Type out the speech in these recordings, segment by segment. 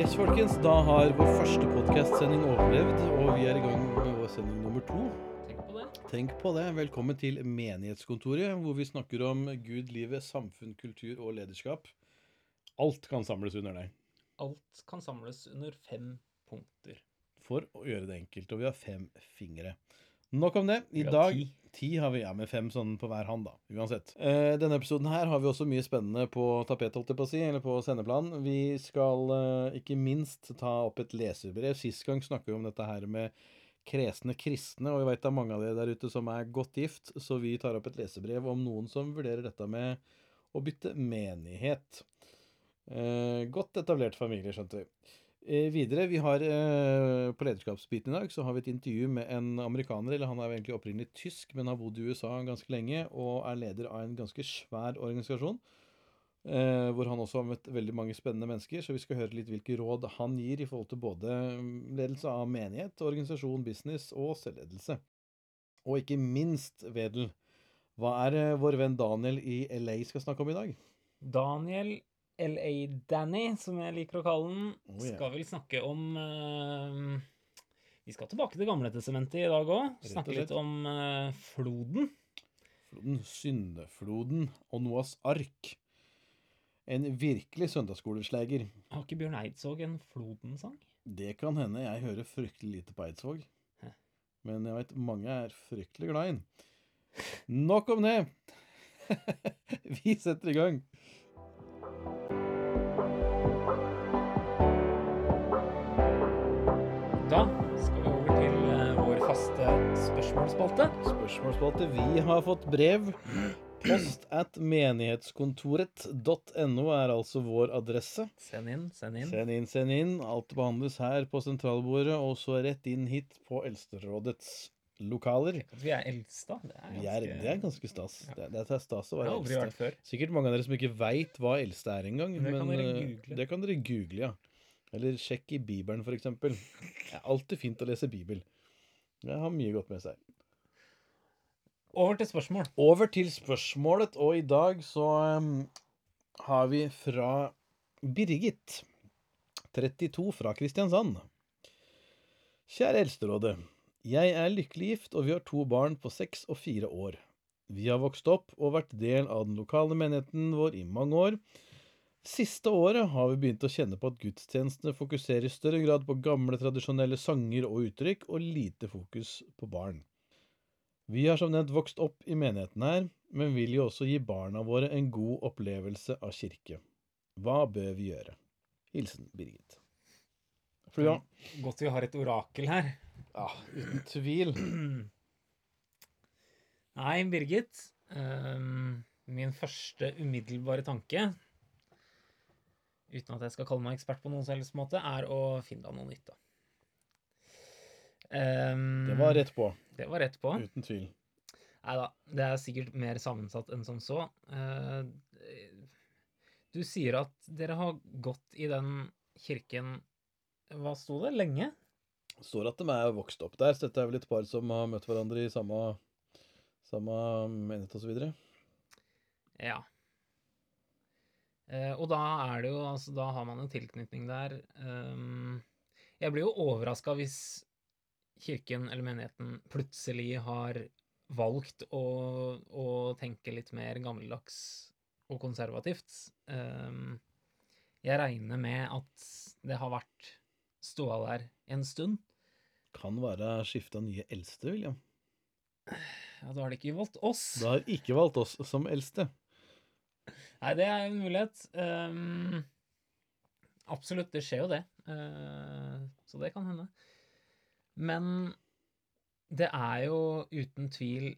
Yes, folkens. Da har vår første podkastsending overlevd, og vi er i gang med vår sending nummer to. Tenk på det. Tenk på det. Velkommen til Menighetskontoret, hvor vi snakker om Gud, livet, samfunn, kultur og lederskap. Alt kan samles under deg Alt kan samles under fem punkter. for å gjøre det enkelt. Og vi har fem fingre. Nok om det. I dag ti. Ti har vi, ja, med fem sånn på hver hånd, da. Uansett. Eh, denne episoden her har vi også mye spennende på tapet, holdt jeg på å si, eller på sendeplan. Vi skal eh, ikke minst ta opp et leserbrev. Sist gang snakka vi om dette her med kresne kristne, og vi veit det er mange av dere der ute som er godt gift, så vi tar opp et leserbrev om noen som vurderer dette med å bytte menighet. Eh, godt etablert familie, skjønte vi. Eh, videre, vi har eh, På lederskapsbiten i dag så har vi et intervju med en amerikaner. eller Han er egentlig opprinnelig tysk, men har bodd i USA ganske lenge og er leder av en ganske svær organisasjon. Eh, hvor han også har møtt veldig mange spennende mennesker. Så vi skal høre litt hvilke råd han gir i forhold til både mm, ledelse av menighet, organisasjon, business og selvledelse. Og ikke minst, Vedel, hva er vår venn Daniel i LA skal snakke om i dag? Daniel LA Danny, som jeg liker å kalle den, Oh, yeah. skal vel snakke om uh, Vi skal tilbake til Gamletestamentet i dag òg. Snakke litt om uh, floden. Floden, Syndefloden og Noas ark. En virkelig søndagsskolesleger. Har ikke Bjørn Eidsvåg en Floden-sang? Det kan hende jeg hører fryktelig lite på Eidsvåg. Hæ. Men jeg veit mange er fryktelig glad i den. Nok om det. Vi setter i gang. Spørsmålsspalte. Spørsmålsspalte. Vi har fått brev. Post at menighetskontoret.no er altså vår adresse. Send inn, send inn. Send inn, send inn. Alt behandles her på sentralbordet, og så rett inn hit på Eldsterådets lokaler. Vi er eldste, det er Vi er, det er ganske stas. Det, det er stas å være eldste. Sikkert mange av dere som ikke veit hva eldste er engang. Det kan eh. Det kan dere google, ja. Eller sjekk i Bibelen, eksempel. Det er alltid fint å lese Bibel. Det har mye godt med seg. Over til spørsmål. Over til spørsmålet, og i dag så um, har vi fra Birgit, 32 fra Kristiansand. Kjære Eldsterådet. Jeg er lykkelig gift, og vi har to barn på seks og fire år. Vi har vokst opp og vært del av den lokale menigheten vår i mange år. Siste året har vi begynt å kjenne på at gudstjenestene fokuserer i større grad på gamle, tradisjonelle sanger og uttrykk, og lite fokus på barn. Vi har som nevnt vokst opp i menigheten her, men vil jo også gi barna våre en god opplevelse av kirke. Hva bør vi gjøre? Hilsen Birgit. Flua? Godt vi har et orakel her. ja, uten tvil. Nei, Birgit. Um, min første umiddelbare tanke, uten at jeg skal kalle meg ekspert på noen som helst måte, er å finne deg noe nytt, da. Um, Det var rett på, Det var rett på. uten tvil. Nei da, det er sikkert mer sammensatt enn som så. Uh, du sier at dere har gått i den kirken Hva sto det? Lenge? Står at de er vokst opp der, så dette er vel et par som har møtt hverandre i samme, samme menighet osv. Ja. Eh, og da er det jo altså Da har man en tilknytning der. Ehm, jeg blir jo overraska hvis kirken eller menigheten plutselig har valgt å, å tenke litt mer gammeldags og konservativt. Ehm, jeg regner med at det har vært ståa der en stund. Kan være skifta nye eldste, William. Ja, da har de ikke valgt oss. Da har ikke valgt oss som eldste. Nei, det er en mulighet. Um, absolutt, det skjer jo det. Uh, så det kan hende. Men det er jo uten tvil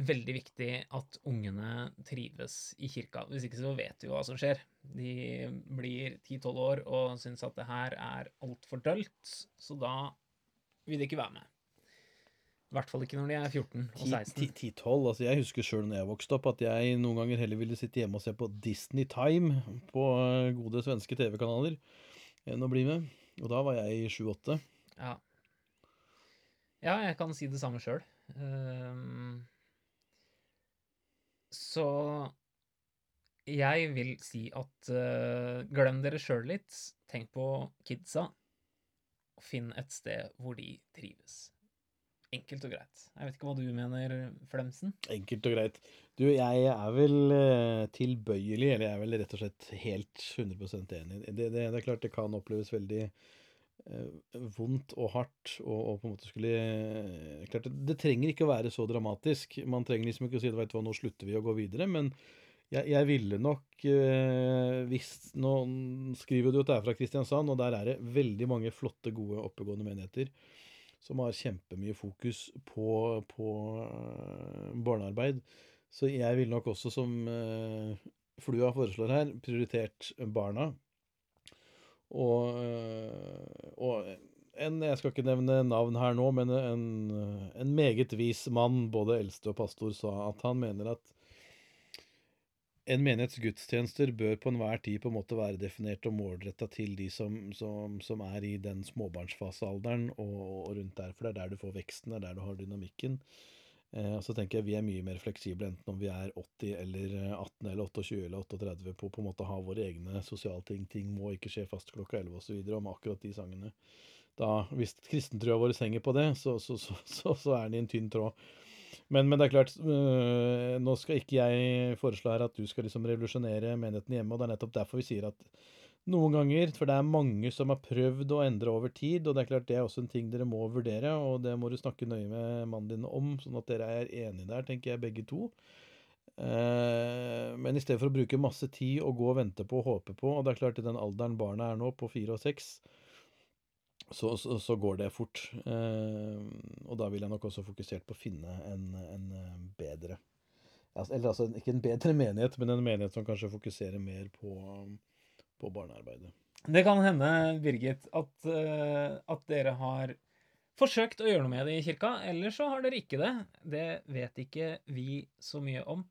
veldig viktig at ungene trives i kirka. Hvis ikke så vet vi hva som skjer. De blir 10-12 år og syns at det her er altfor dølt, så da vil de ikke være med. I hvert fall ikke når de er 14 og 16. 10-12. Altså, jeg husker sjøl når jeg vokste opp, at jeg noen ganger heller ville sitte hjemme og se på Disney Time på eh, gode svenske TV-kanaler enn å bli med. Og da var jeg 7-8. Ja. ja, jeg kan si det samme sjøl. så jeg vil si at eh, glem dere sjøl litt. Tenk på kidsa, finn et sted hvor de trives. Enkelt og greit. Jeg vet ikke hva du mener, Flemsen? Enkelt og greit. Du, jeg er vel eh, tilbøyelig, eller jeg er vel rett og slett helt 100% enig. Det, det, det er klart det kan oppleves veldig eh, vondt og hardt og, og på en måte skulle eh, Klart det, det trenger ikke å være så dramatisk. Man trenger liksom ikke å si hva, nå slutter vi å gå videre, men jeg, jeg ville nok eh, hvis Nå skriver du at det er fra Kristiansand, og der er det veldig mange flotte, gode, oppegående menigheter som har kjempemye fokus på, på eh, barnearbeid. Så jeg ville nok også, som eh, Flua foreslår her, prioritert barna. Og, eh, og en, jeg skal ikke nevne navn her nå, men en, en meget vis mann, både eldste og pastor, sa at han mener at en menighets gudstjenester bør på enhver tid på en måte være definert og målretta til de som, som, som, er i den småbarnsfasealderen og, og, rundt der, for det er der du får veksten, det er der du har dynamikken. Eh, og så tenker jeg vi er mye mer fleksible, enten om vi er 80 eller 18 eller 28 eller 38, på på en måte ha våre egne sosiale Ting må ikke skje fast klokka 11 osv. om akkurat de sangene. Da, hvis kristentrua vår henger på det, så, så, så, så er den i en tynn tråd. Men, men, det er klart, øh, nå skal ikke jeg foreslå her at du skal liksom revolusjonere menigheten hjemme, og det er nettopp derfor vi sier at noen ganger, for det er mange som har prøvd å endre over tid, og det er klart det er også en ting dere må vurdere, og det må du snakke nøye med mannen din om, sånn at dere er enige der, tenker jeg, begge to. Uh, men i stedet for å bruke masse tid og gå og vente på og håpe på, og det er klart i den alderen barna er nå, på fire og seks, så, så, så, går det fort. Eh, og da vil jeg nok også fokusert på å finne en, en eh, bedre Eller altså ikke en bedre menighet, men en menighet som kanskje fokuserer mer på, på barnearbeidet. Det kan hende, Birgit, at, uh, at, dere har forsøkt å gjøre noe med det i kirka, eller så har dere ikke det. Det vet ikke vi så mye om.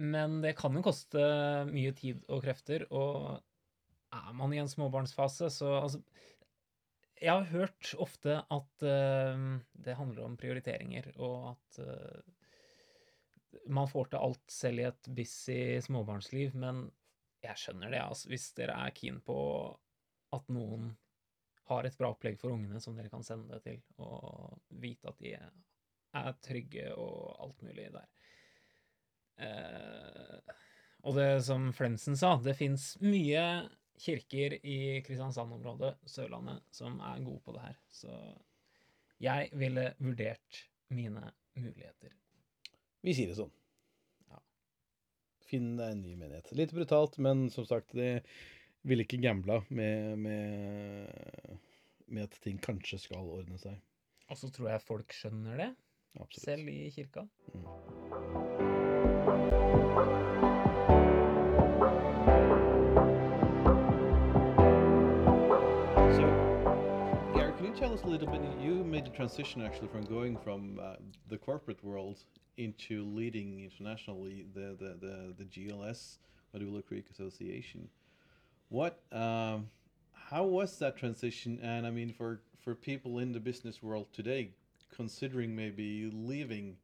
Men det kan jo koste mye tid og krefter, og er man i en småbarnsfase, så altså, jeg har hørt ofte at uh, det handler om prioriteringer, og at uh, man får til alt selv i et busy småbarnsliv, men jeg skjønner det, altså. Hvis dere er keen på at noen har et bra opplegg for ungene som dere kan sende det til, og vite at de er trygge og alt mulig der. Uh, og det som Flemsen sa, det fins mye kirker i Kristiansand-området, Sørlandet, som er gode på det her. Så jeg ville vurdert mine muligheter. Vi sier det sånn. Ja. Finn deg en ny menighet. Litt brutalt, men som sagt, det ville ikke gambla med, med, med, at ting kanskje skal ordne seg. Og så tror jeg folk skjønner det, Absolutt. selv i kirka. Mm. Us a little bit? You made the transition actually from going from uh, the corporate world into leading internationally the the the, the GLS Madula Creek Association. What? Um, how was that transition? And I mean, for for people in the business world today, considering maybe leaving,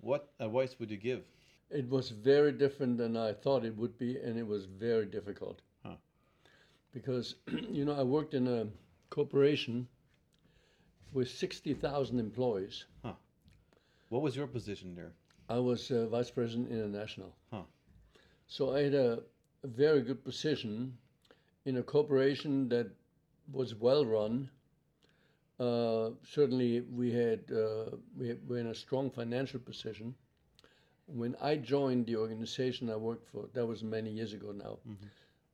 what advice would you give? It was very different than I thought it would be, and it was very difficult. Huh. Because, you know, I worked in a corporation with 60,000 employees. Huh. What was your position there? I was uh, vice president international. Huh. So I had a, a, very good position in a corporation that was well run. Uh, certainly, we had uh, we were in a strong financial position. When I joined the organization I worked for, that was many years ago now. Mm-hmm.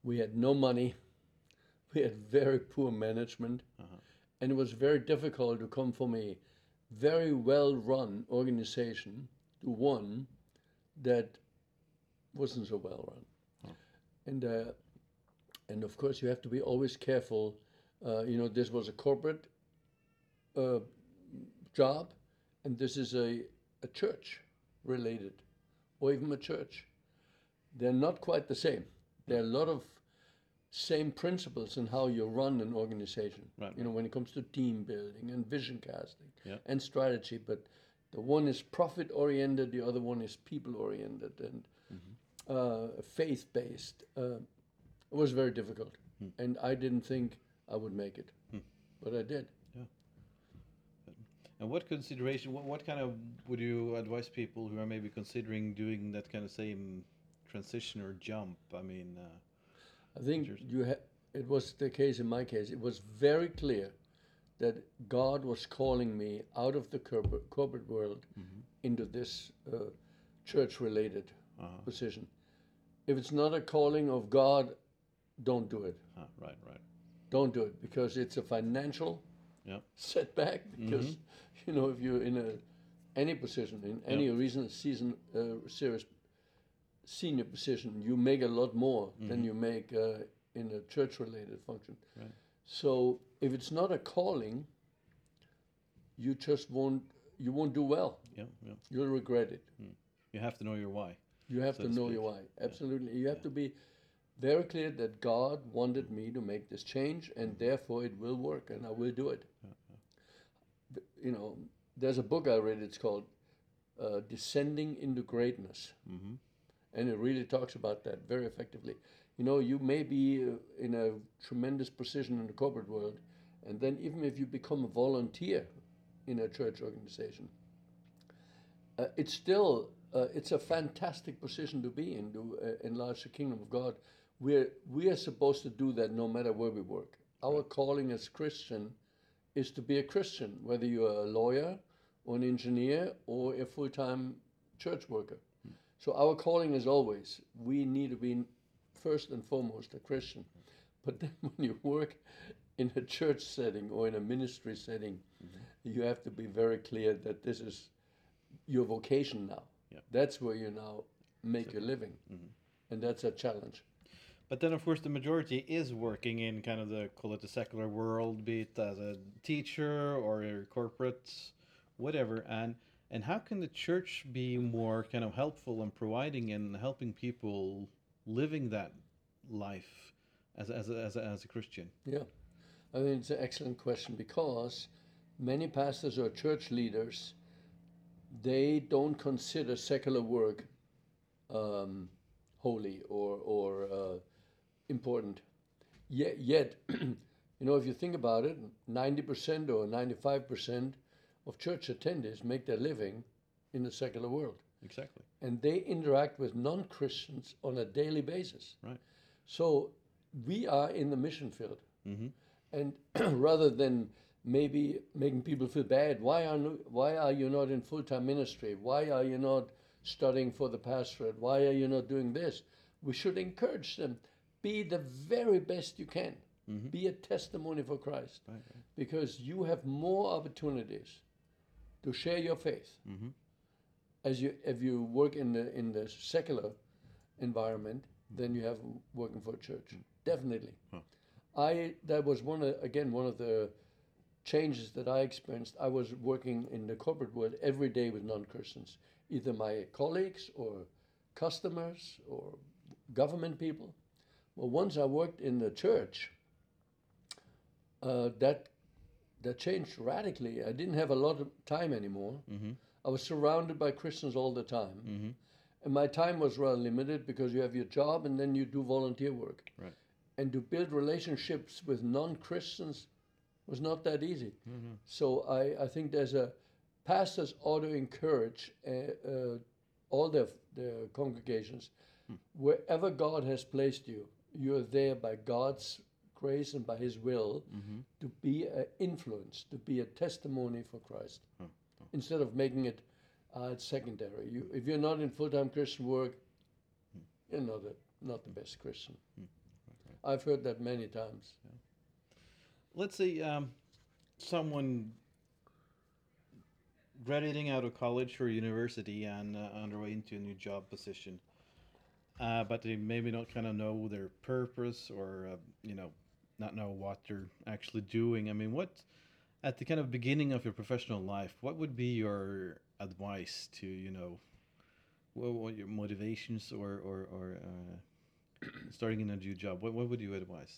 We had no money. We had very poor management. Uh-huh and it was very difficult to come from a very well run organization to one that wasn't so well run. Oh. And, uh, and of course, you have to be always careful. Uh, you know, this was a corporate uh, job, and this is a, a church related, or even a church. They're not quite the same. There are a lot of same principles in how you run an organization. Right. You know, when it comes to team building and vision casting yeah. and strategy, but the one is profit oriented, the other one is people oriented, and mm-hmm. uh, faith based, uh, it was very difficult. And I didn't think I would make it, but I did. And what consideration, what, what kind of would you advise people who are maybe considering doing that kind of same transition or jump? I mean, uh, I think you ha- it was the case in my case. It was very clear that God was calling me out of the corporate, corporate world into this uh, church related uh, position. If it's not a calling of God, don't do it. ah, right, right. Don't do it because it's a financial Yeah. setback. Because you know if you're in a any position in any recent season uh, serious senior position, you make a lot more than you make uh, in a church related function. Right. So if it's not a calling, you just won't you won't do well. Yeah, yeah. You'll regret it. You have to know your why. You have So to know your why. Absolutely. You have to be very clear that God wanted me to make this change and therefore it will work and I will do it. B- You know, there's a book I read, it's called uh, Descending into Greatness. Mm-hmm. And it really talks about that very effectively. You know, you may be uh, in a tremendous position in the corporate world, and then even if you become a volunteer in a church organization, uh, it's still uh, it's a fantastic position to be in to uh, enlarge the kingdom of God. We're we are supposed to do that no matter where we work. Our calling as Christian is to be a Christian, whether you're a lawyer or an engineer or a full-time church worker. So our calling is always we need to be first and foremost a Christian. But then when you work in a church setting or in a ministry setting, mm-hmm. you have to be very clear that this is your vocation now. Yeah. That's where you now make your living. Mm-hmm. And that's a challenge. But then, of course, the majority is working in kind of the call it the secular world, be it as a teacher or a corporate, whatever. And and how can the church be more kind of helpful in providing and helping people living that life as as a, as as a Christian? Yeah, I think it's an excellent question because many pastors or church leaders they don't consider secular work um, holy or or uh, important. Yet, yet, you know, if you think about it, ninety percent or ninety-five percent of church attendees make their living in the secular world, Exactly. and they interact with non-Christians on a daily basis. Right. So we are in the mission field. Mm-hmm. And rather than maybe making people feel bad, why are why are you not in full time ministry? Why are you not studying for the pastorate? Why are you not doing this? We should encourage them. Be the very best you can. Be a testimony for Christ, Right, right. because you have more opportunities to share your faith Mm-hmm. as you if you work in the in the secular environment then you have working for a church. Definitely. Huh. I that was one of, again one of the changes that I experienced. I was working in the corporate world every day with non-Christians, either my colleagues or customers or government people. Well, once I worked in the church, uh, that that changed radically. I didn't have a lot of time anymore. Mm-hmm. I was surrounded by Christians all the time. Mm-hmm. And my time was rather limited because you have your job and then you do volunteer work. Right. And to build relationships with non Christians was not that easy. Mm-hmm. So I, I think there's a pastors ought to encourage uh, uh, all their, their congregations wherever God has placed you, you're there by God's grace and by His will Mm-hmm. to be an influence, to be a testimony for Christ, Huh, instead of making it uh, secondary. You, if you're not in full-time Christian work, you're not a, not the best Christian. I've heard that many times. let's say um, someone graduating out of college or university and uh, on their way into a new job position, uh, but they maybe not kind of know their purpose or uh, you know not know what you're actually doing. I mean, what at the kind of beginning of your professional life, what would be your advice to you know what, what your motivations or or, or uh, starting in a new job? What what would you advise?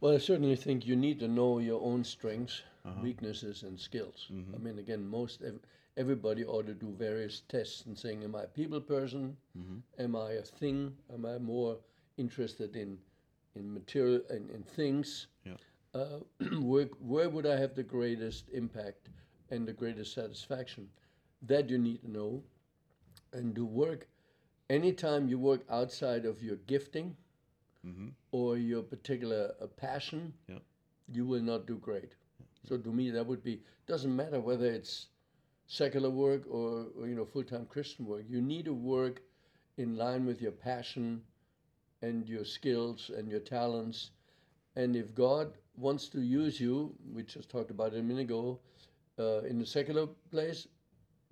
Well, I certainly think you need to know your own strengths, Uh-huh. weaknesses, and skills. Mhm. I mean, again, most ev- everybody ought to do various tests and saying, am I a people person? Mm-hmm. Am I a thing? Am I more interested in in material and in, in things? Yeah. Uh, where, where would I have the greatest impact and the greatest satisfaction? That you need to know. And to work, anytime you work outside of your gifting Mm-hmm. or your particular uh, passion, Yeah. you will not do great. So to me, that would be doesn't matter whether it's secular work or, or you know full-time Christian work. You need to work in line with your passion and your skills and your talents. And if God wants to use you, we just talked about it a minute ago, uh, in a secular place,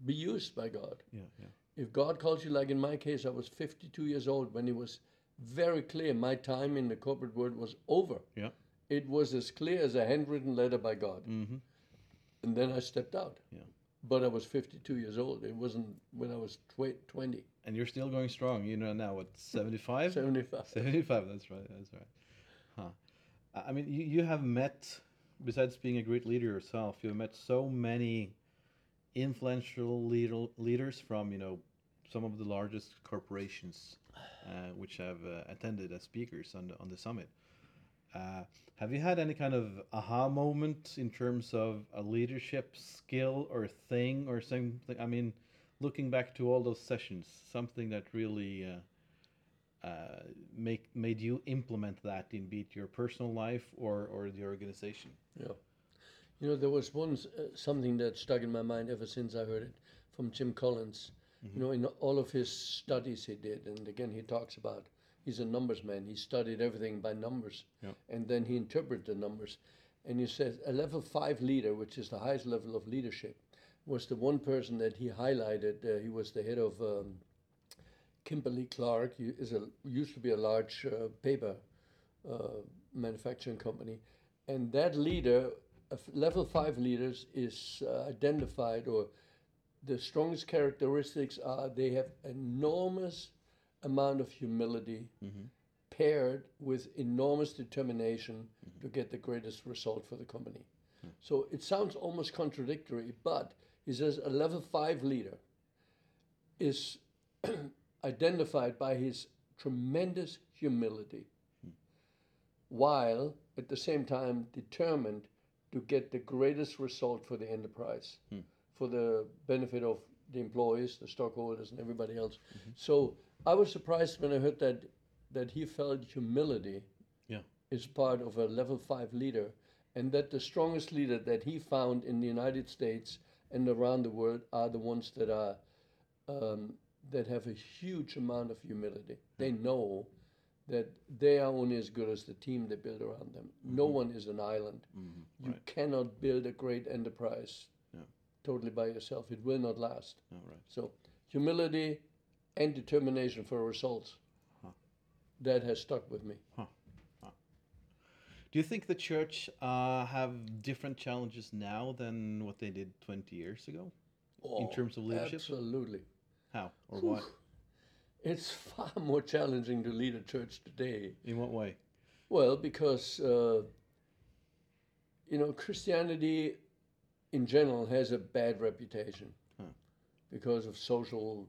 be used by God. Yeah. Yeah. If God calls you, like in my case, I was 52 years old when it was very clear my time in the corporate world was over. Yeah. It was as clear as a handwritten letter by God. Mm-hmm. And then I stepped out. Yeah. But I was 52 years old. It wasn't when I was tw- 20, And you're still going strong. You know now what 75? 75. 75 that's right that's right huh i mean you, you have met besides being a great leader yourself you've met so many influential leader, leaders from you know some of the largest corporations uh, which have uh, attended as speakers on the, on the summit uh, have you had any kind of aha moment in terms of a leadership skill or thing or something i mean looking back to all those sessions something that really uh, uh, make made you implement that in be it your personal life or or the organization. Yeah. You know, there was once uh, something that stuck in my mind ever since I heard it from Jim Collins. You know, in all of his studies he did, and again, he talks about he's a numbers man. He studied everything by numbers, Yeah. and then he interpreted the numbers. And he says a level five leader, which is the highest level of leadership, was the one person that he highlighted. Uh, he was the head of um, Kimberly Clark. He is a used to be a large uh, paper uh, manufacturing company, and that leader, level five leaders, is uh, identified or the strongest characteristics are they have enormous amount of humility mm-hmm. paired with enormous determination mm-hmm. to get the greatest result for the company. Hmm. So it sounds almost contradictory, but he says a level five leader is identified by his tremendous humility, hmm. while at the same time determined to get the greatest result for the enterprise, hmm. for the benefit of the employees, the stockholders, and everybody else. Mm-hmm. So I was surprised when I heard that that he felt humility Yeah. is part of a level five leader, and that the strongest leader that he found in the United States and around the world are the ones that are um, that have a huge amount of humility. Mm-hmm. They know that they are only as good as the team they build around them. No mm-hmm. one is an island. You Right. cannot build a great enterprise. Totally by yourself. It will not last. All right. So humility and determination for results. That has stuck with me. Do you think the church uh, have different challenges now than what they did 20 years ago in Oh, terms of leadership? Absolutely. How or what? It's far more challenging to lead a church today. In what way? Well, because uh, you know Christianity in general has a bad reputation Huh. because of social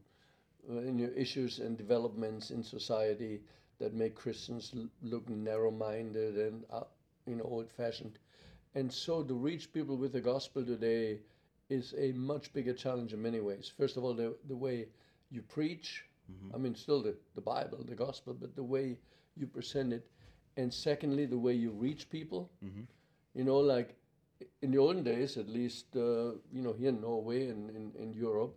uh, you know, issues and developments in society that make Christians l- look narrow-minded and uh, you know old-fashioned, and so to reach people with the gospel today is a much bigger challenge in many ways. First of all, the the way you preach, I mean, still the, the Bible, the gospel, but the way you present it, and secondly, the way you reach people. You know, like in the olden days, at least, uh, you know, here in Norway and in, in Europe,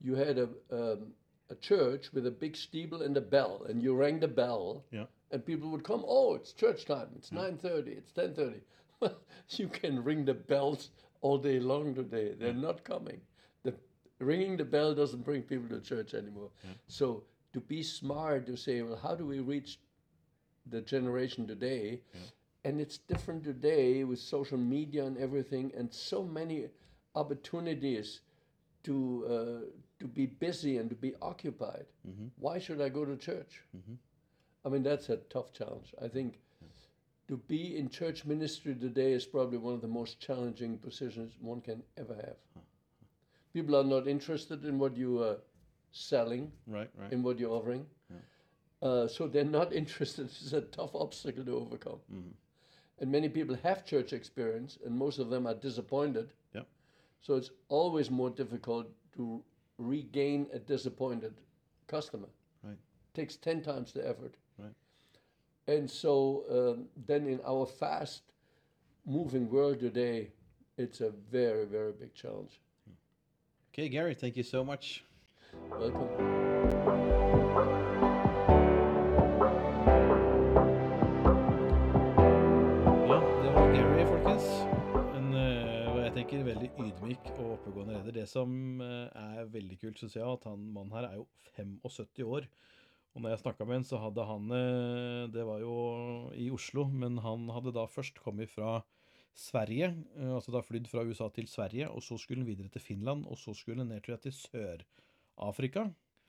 you had a, um, a church with a big steeple and a bell, and you rang the bell, Yeah. and people would come. Oh, it's church time. It's nine thirty. It's ten thirty. You can ring the bells all day long today. They're not coming. The ringing the bell doesn't bring people to church anymore. So to be smart to say, well, how do we reach the generation today? And it's different today with social media and everything, and so many opportunities to uh, to be busy and to be occupied. Why should I go to church? I mean, that's a tough challenge. I think to be in church ministry today is probably one of the most challenging positions one can ever have. People are not interested in what you are selling, Right, right. in what you're offering. Uh, so they're not interested. It's a tough obstacle to overcome. And many people have church experience, and most of them are disappointed. Yep. So it's always more difficult to regain a disappointed customer. Right. Takes 10 times the effort. Right. And so um, then in our fast moving world today, it's a very, very big challenge. Okay, Gary, thank you so much. Welcome. Tenker veldig ydmyk og oppegående leder. Det som eh, er veldig kult, syns jeg, at han mannen her er jo 75 år. Og når jeg snakka med han, så hadde han eh, Det var jo i Oslo, men han hadde da først kommet fra Sverige, eh, altså da flydd fra USA til Sverige, og så skulle han videre til Finland, og så skulle han ned tror jeg, til Sør-Afrika.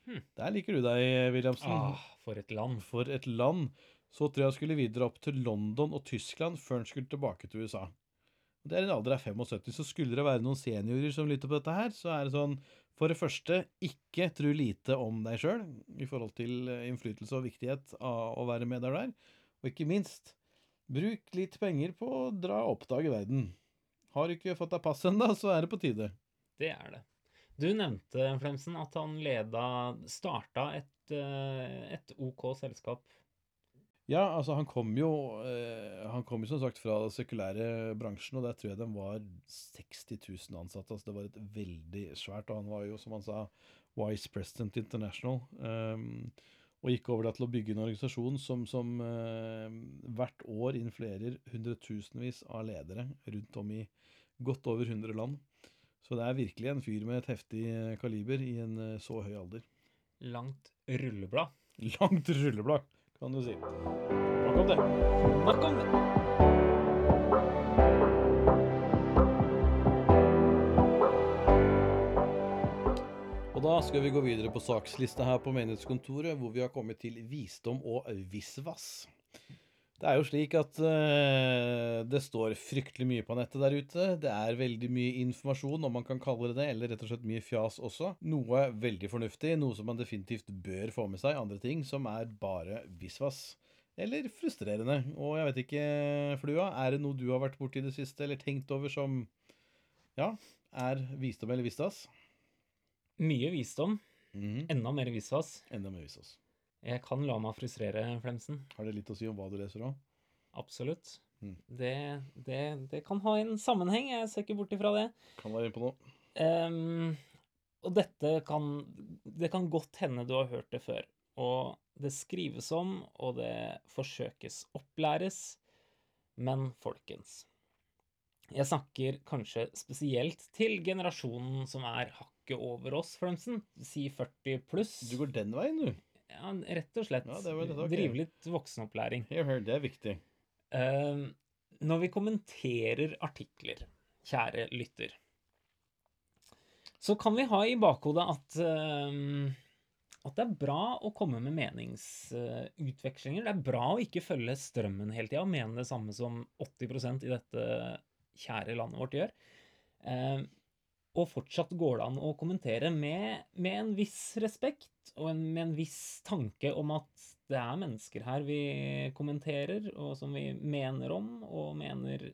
Hmm. Der liker du deg, Williamsen. Ah, for et land. For et land. Så tror jeg han skulle videre opp til London og Tyskland før han skulle tilbake til USA. Og Det er en alder av 75, så skulle det være noen seniorer som lytter på dette her, så er det sånn For det første, ikke tro lite om deg sjøl i forhold til eh, innflytelse og viktighet av å være med der. Og ikke minst, bruk litt penger på å dra og oppdage verden. Har du ikke fått deg pass ennå, så er det på tide. Det er det. Du nevnte, Flemsen, at han leda Starta et, eh, et OK selskap. Ja, altså han kom jo eh, Han kom jo som sagt fra den sekulære bransjen, og der tror jeg de var 60 000 ansatte. Altså det var et veldig svært Og han var jo, som han sa, Vice President International. ehm, og gikk over til å bygge en organisasjon som, som eh, hvert år influerer hundretusenvis av ledere rundt om i godt over 100 land. Så det er virkelig en fyr med et heftig eh, kaliber i en eh, så høy alder. Langt rulleblad. Langt rulleblad, kan du si. Nok om det. Nok om det. Da skal vi gå videre på sakslista her på menighetskontoret, hvor vi har kommet til visdom og visvas. Det er jo slik at uh, det står fryktelig mye på nettet der ute. Det er veldig mye informasjon, om man kan kalle det det, eller rett og slett mye fjas også. Noe veldig fornuftig, noe som man definitivt bør få med seg. Andre ting som er bare visvas. Eller frustrerende. Og jeg vet ikke, Flua, er det noe du har vært borti i det siste, eller tenkt over som ja, er visdom eller vistas? Mye visdom. Mhm. Enda mer visvas. Enda mer vistas. Jeg kan la meg frustrere, Flemsen. Har det litt å si om hva du leser òg? Absolutt. Mm. Det, det, det kan ha en sammenheng. Jeg ser ikke bort ifra det. Kan være inne på noe. Um, og dette kan Det kan godt hende du har hørt det før. Og det skrives om, og det forsøkes opplæres. Men folkens Jeg snakker kanskje spesielt til generasjonen som er hakket over oss, Flemsen. Si 40 pluss. Du går den veien, du. Ja, rett og slett. Ja, det var litt ok. Drive litt voksenopplæring. Det er viktig. Uh, når vi kommenterer artikler, kjære lytter, så kan vi ha i bakhodet at uh, at det er bra å komme med meningsutvekslinger. Det er bra å ikke følge strømmen hele tida og mene det samme som 80% i dette kjære landet vårt gjør. Ehm, og fortsatt går det an å kommentere med, med en viss respekt og en, med en viss tanke om at det er mennesker her vi kommenterer, og som vi mener om, og mener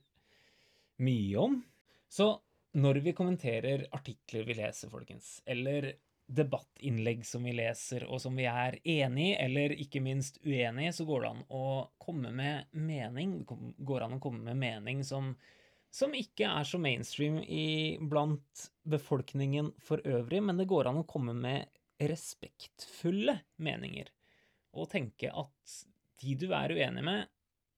mye om. Så når vi kommenterer artikler vi leser, folkens, eller debattinnlegg som vi leser, og som vi er enig i, eller ikke minst uenig i, så går det an å komme med mening. Det går an å komme med mening som som ikke er så mainstream i, blant befolkningen for øvrig, men det går an å komme med respektfulle meninger. Og tenke at de du er uenig med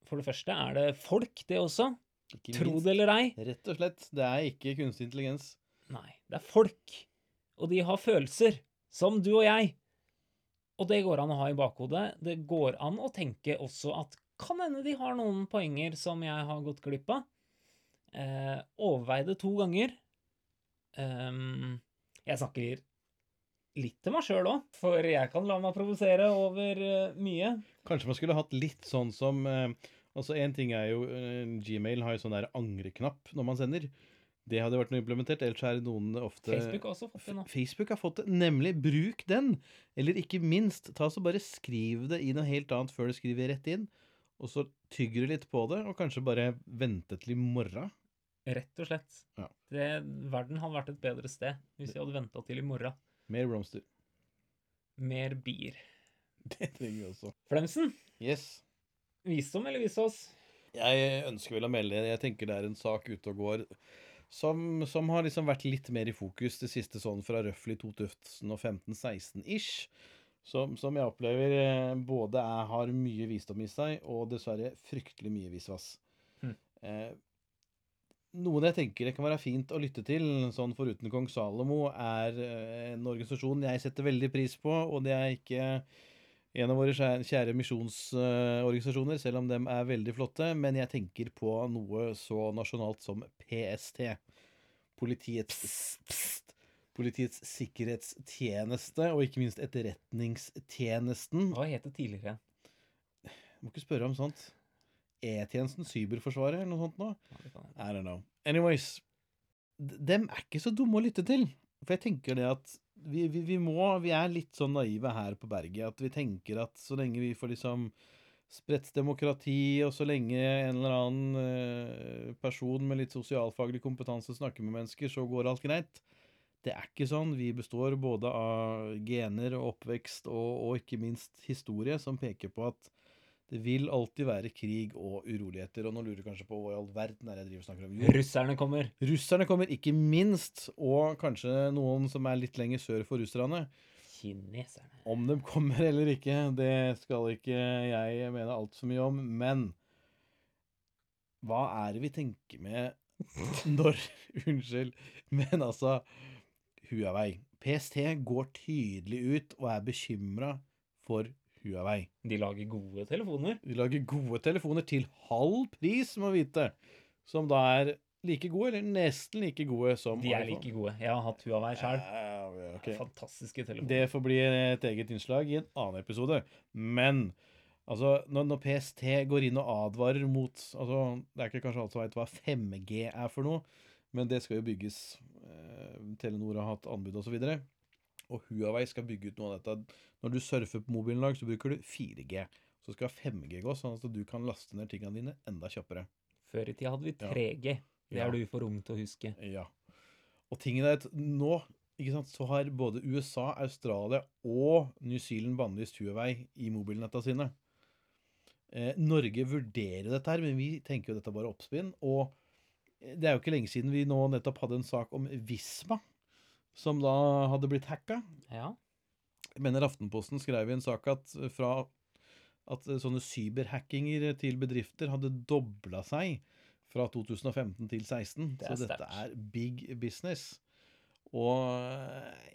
For det første er det folk, det også. Ikke Tro det eller ei. Rett og slett. Det er ikke kunstig intelligens. Nei, det er folk. Og de har følelser, som du og jeg. Og det går an å ha i bakhodet. Det går an å tenke også at kan hende de har noen poenger som jeg har gått glipp av. Eh, overvei det to ganger. Um, jeg snakker litt til meg sjøl òg, for jeg kan la meg provosere over uh, mye. Kanskje man skulle hatt litt sånn som uh, Altså, én ting er jo uh, Gmail har jo sånn der angreknapp når man sender. Det hadde vært noe implementert, ellers er noen ofte Facebook har også fått det nå. Facebook har fått det. Nemlig, bruk den! Eller ikke minst, ta så bare skriv det i noe helt annet før du skriver rett inn. Og så tygger du litt på det, og kanskje bare vente til i morgen. Rett og slett. Ja. Det, verden hadde vært et bedre sted hvis vi hadde venta til i morgen. Mer blomster. Mer bier. Det trenger vi også. Flemsen, Yes. visdom eller visås? Jeg ønsker vel å melde Jeg tenker det er en sak ute og går som, som har liksom vært litt mer i fokus det siste sånn fra røftlig 2015-16-ish. Som, som jeg opplever eh, både er, har mye visdom i seg, og dessverre fryktelig mye visvas. Hm. Eh, noen jeg tenker det kan være fint å lytte til, sånn foruten kong Salomo, er eh, en organisasjon jeg setter veldig pris på, og det er ikke en av våre kjære, misjonsorganisasjoner, selv om dem er veldig flotte, men jeg tenker på noe så nasjonalt som PST. Politiets pst, Politiets sikkerhetstjeneste, og ikke minst Etterretningstjenesten. Hva het det tidligere? Må ikke spørre om sånt. E-tjenesten, Cyberforsvaret, eller noe sånt nå? I don't know. Anyways. Dem er ikke så dumme å lytte til. For jeg tenker det at vi, vi, vi må Vi er litt sånn naive her på berget at vi tenker at så lenge vi får liksom spredt demokrati, og så lenge en eller annen eh, person med litt sosialfaglig kompetanse snakker med mennesker, så går alt greit. Det er ikke sånn. Vi består både av gener og oppvekst og, og ikke minst historie som peker på at det vil alltid være krig og uroligheter. Og nå lurer du kanskje på hva i all verden er det jeg driver og snakker om. Jo, Russerne kommer. russerne kommer ikke minst, og kanskje noen som er litt lenger sør for russerne. Kineserne. Om de kommer eller ikke, det skal ikke jeg mene altfor mye om, men hva er det vi tenker med når Unnskyld, men altså Huawei. PST går tydelig ut og er bekymra for Huawei. De lager gode telefoner. De lager gode telefoner til halv pris, må vite, som da er like gode, eller nesten like gode som De er iPhone. like gode. Jeg har hatt Huawei sjøl. Ja, okay. Fantastiske telefoner. Det får bli et eget innslag i en annen episode. Men altså, når, når PST går inn og advarer mot altså, Det er ikke kanskje alle som veit hva 5G er for noe, men det skal jo bygges. Eh, Telenor har hatt anbud osv. Og, Huawei skal bygge ut noe av dette. Når du surfer på mobilen i dag, så bruker du 4G. Så skal 5G gå, sånn at du kan laste ned tingene dine enda kjappere. Før i tida hadde vi 3G. Det Ja. er du for ung til å huske. Ja. Og tingen er at nå ikke sant, så har både USA, Australia og New Zealand bannlyst Huawei i mobilnetta sine. Eh, Norge vurderer dette her, men vi tenker jo dette er bare oppspinn. Og det er jo ikke lenge siden vi nå nettopp hadde en sak om Visma, som da hadde blitt hacka. Ja. Jeg mener Aftenposten skrev i en sak at fra at sånne cyberhackinger til bedrifter hadde dobla seg fra 2015 til 2016. Det Så dette er big business. Og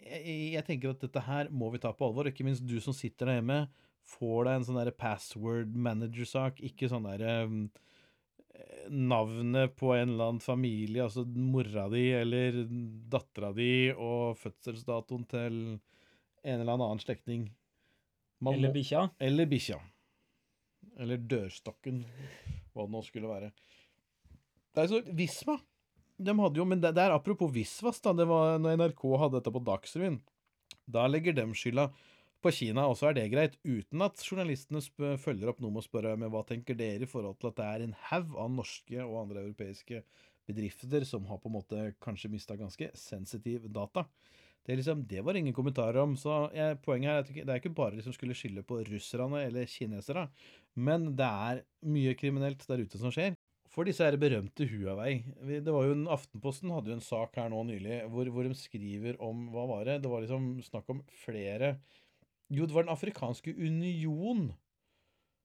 jeg, jeg tenker at dette her må vi ta på alvor. Ikke minst du som sitter der hjemme, får deg en sånn der password manager-sak. Ikke sånn derre navnet på en eller annen familie, altså mora di eller dattera di, og fødselsdatoen til en eller annen slektning. Eller bikkja. eller bikkja. Eller dørstokken, hva det nå skulle være. Det er så, Visma de hadde jo, Men det, det er apropos Visvas, da. Det var når NRK hadde dette på Dagsrevyen. Da legger de skylda på Kina, og så er det greit. Uten at journalistene følger opp noe med å spørre men hva tenker dere i forhold til at det er en haug av norske og andre europeiske bedrifter som har på en måte kanskje mista ganske sensitiv data. Det, er liksom, det var ingen kommentarer om. så jeg, Poenget er at det er ikke bare liksom skulle skylde på russerne eller kinesere, men det er mye kriminelt der ute som skjer. For disse her berømte Huawei. Det var jo en, Aftenposten hadde jo en sak her nå nylig hvor, hvor de skriver om Hva var det? Det var liksom snakk om flere Jo, det var Den afrikanske union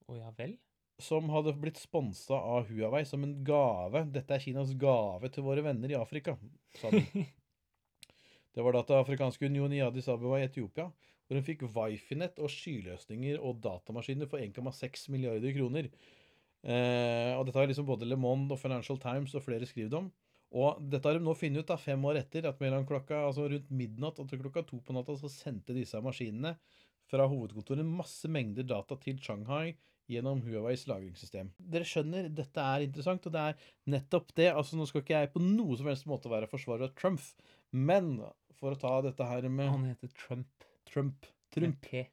Å ja vel? som hadde blitt sponsa av Huawei som en gave. Dette er Kinas gave til våre venner i Afrika, sa de. Det var da til Afrikanske union i Addis Abeba i Etiopia, hvor hun fikk wifi-nett og skyløsninger og datamaskiner for 1,6 milliarder kroner. Eh, og dette har liksom både Le Monde og Financial Times og flere skrevet om. Og dette har de nå funnet ut da, fem år etter, at mellom klokka, altså rundt midnatt og til klokka to på natta så sendte disse maskinene fra hovedkontoret masse mengder data til Shanghai gjennom Huaweis lagringssystem. Dere skjønner, dette er interessant, og det er nettopp det. Altså, nå skal ikke jeg på noe som helst måte være forsvarer av Trump, men for å ta dette her med Han heter Trump. Trump. Trump. P.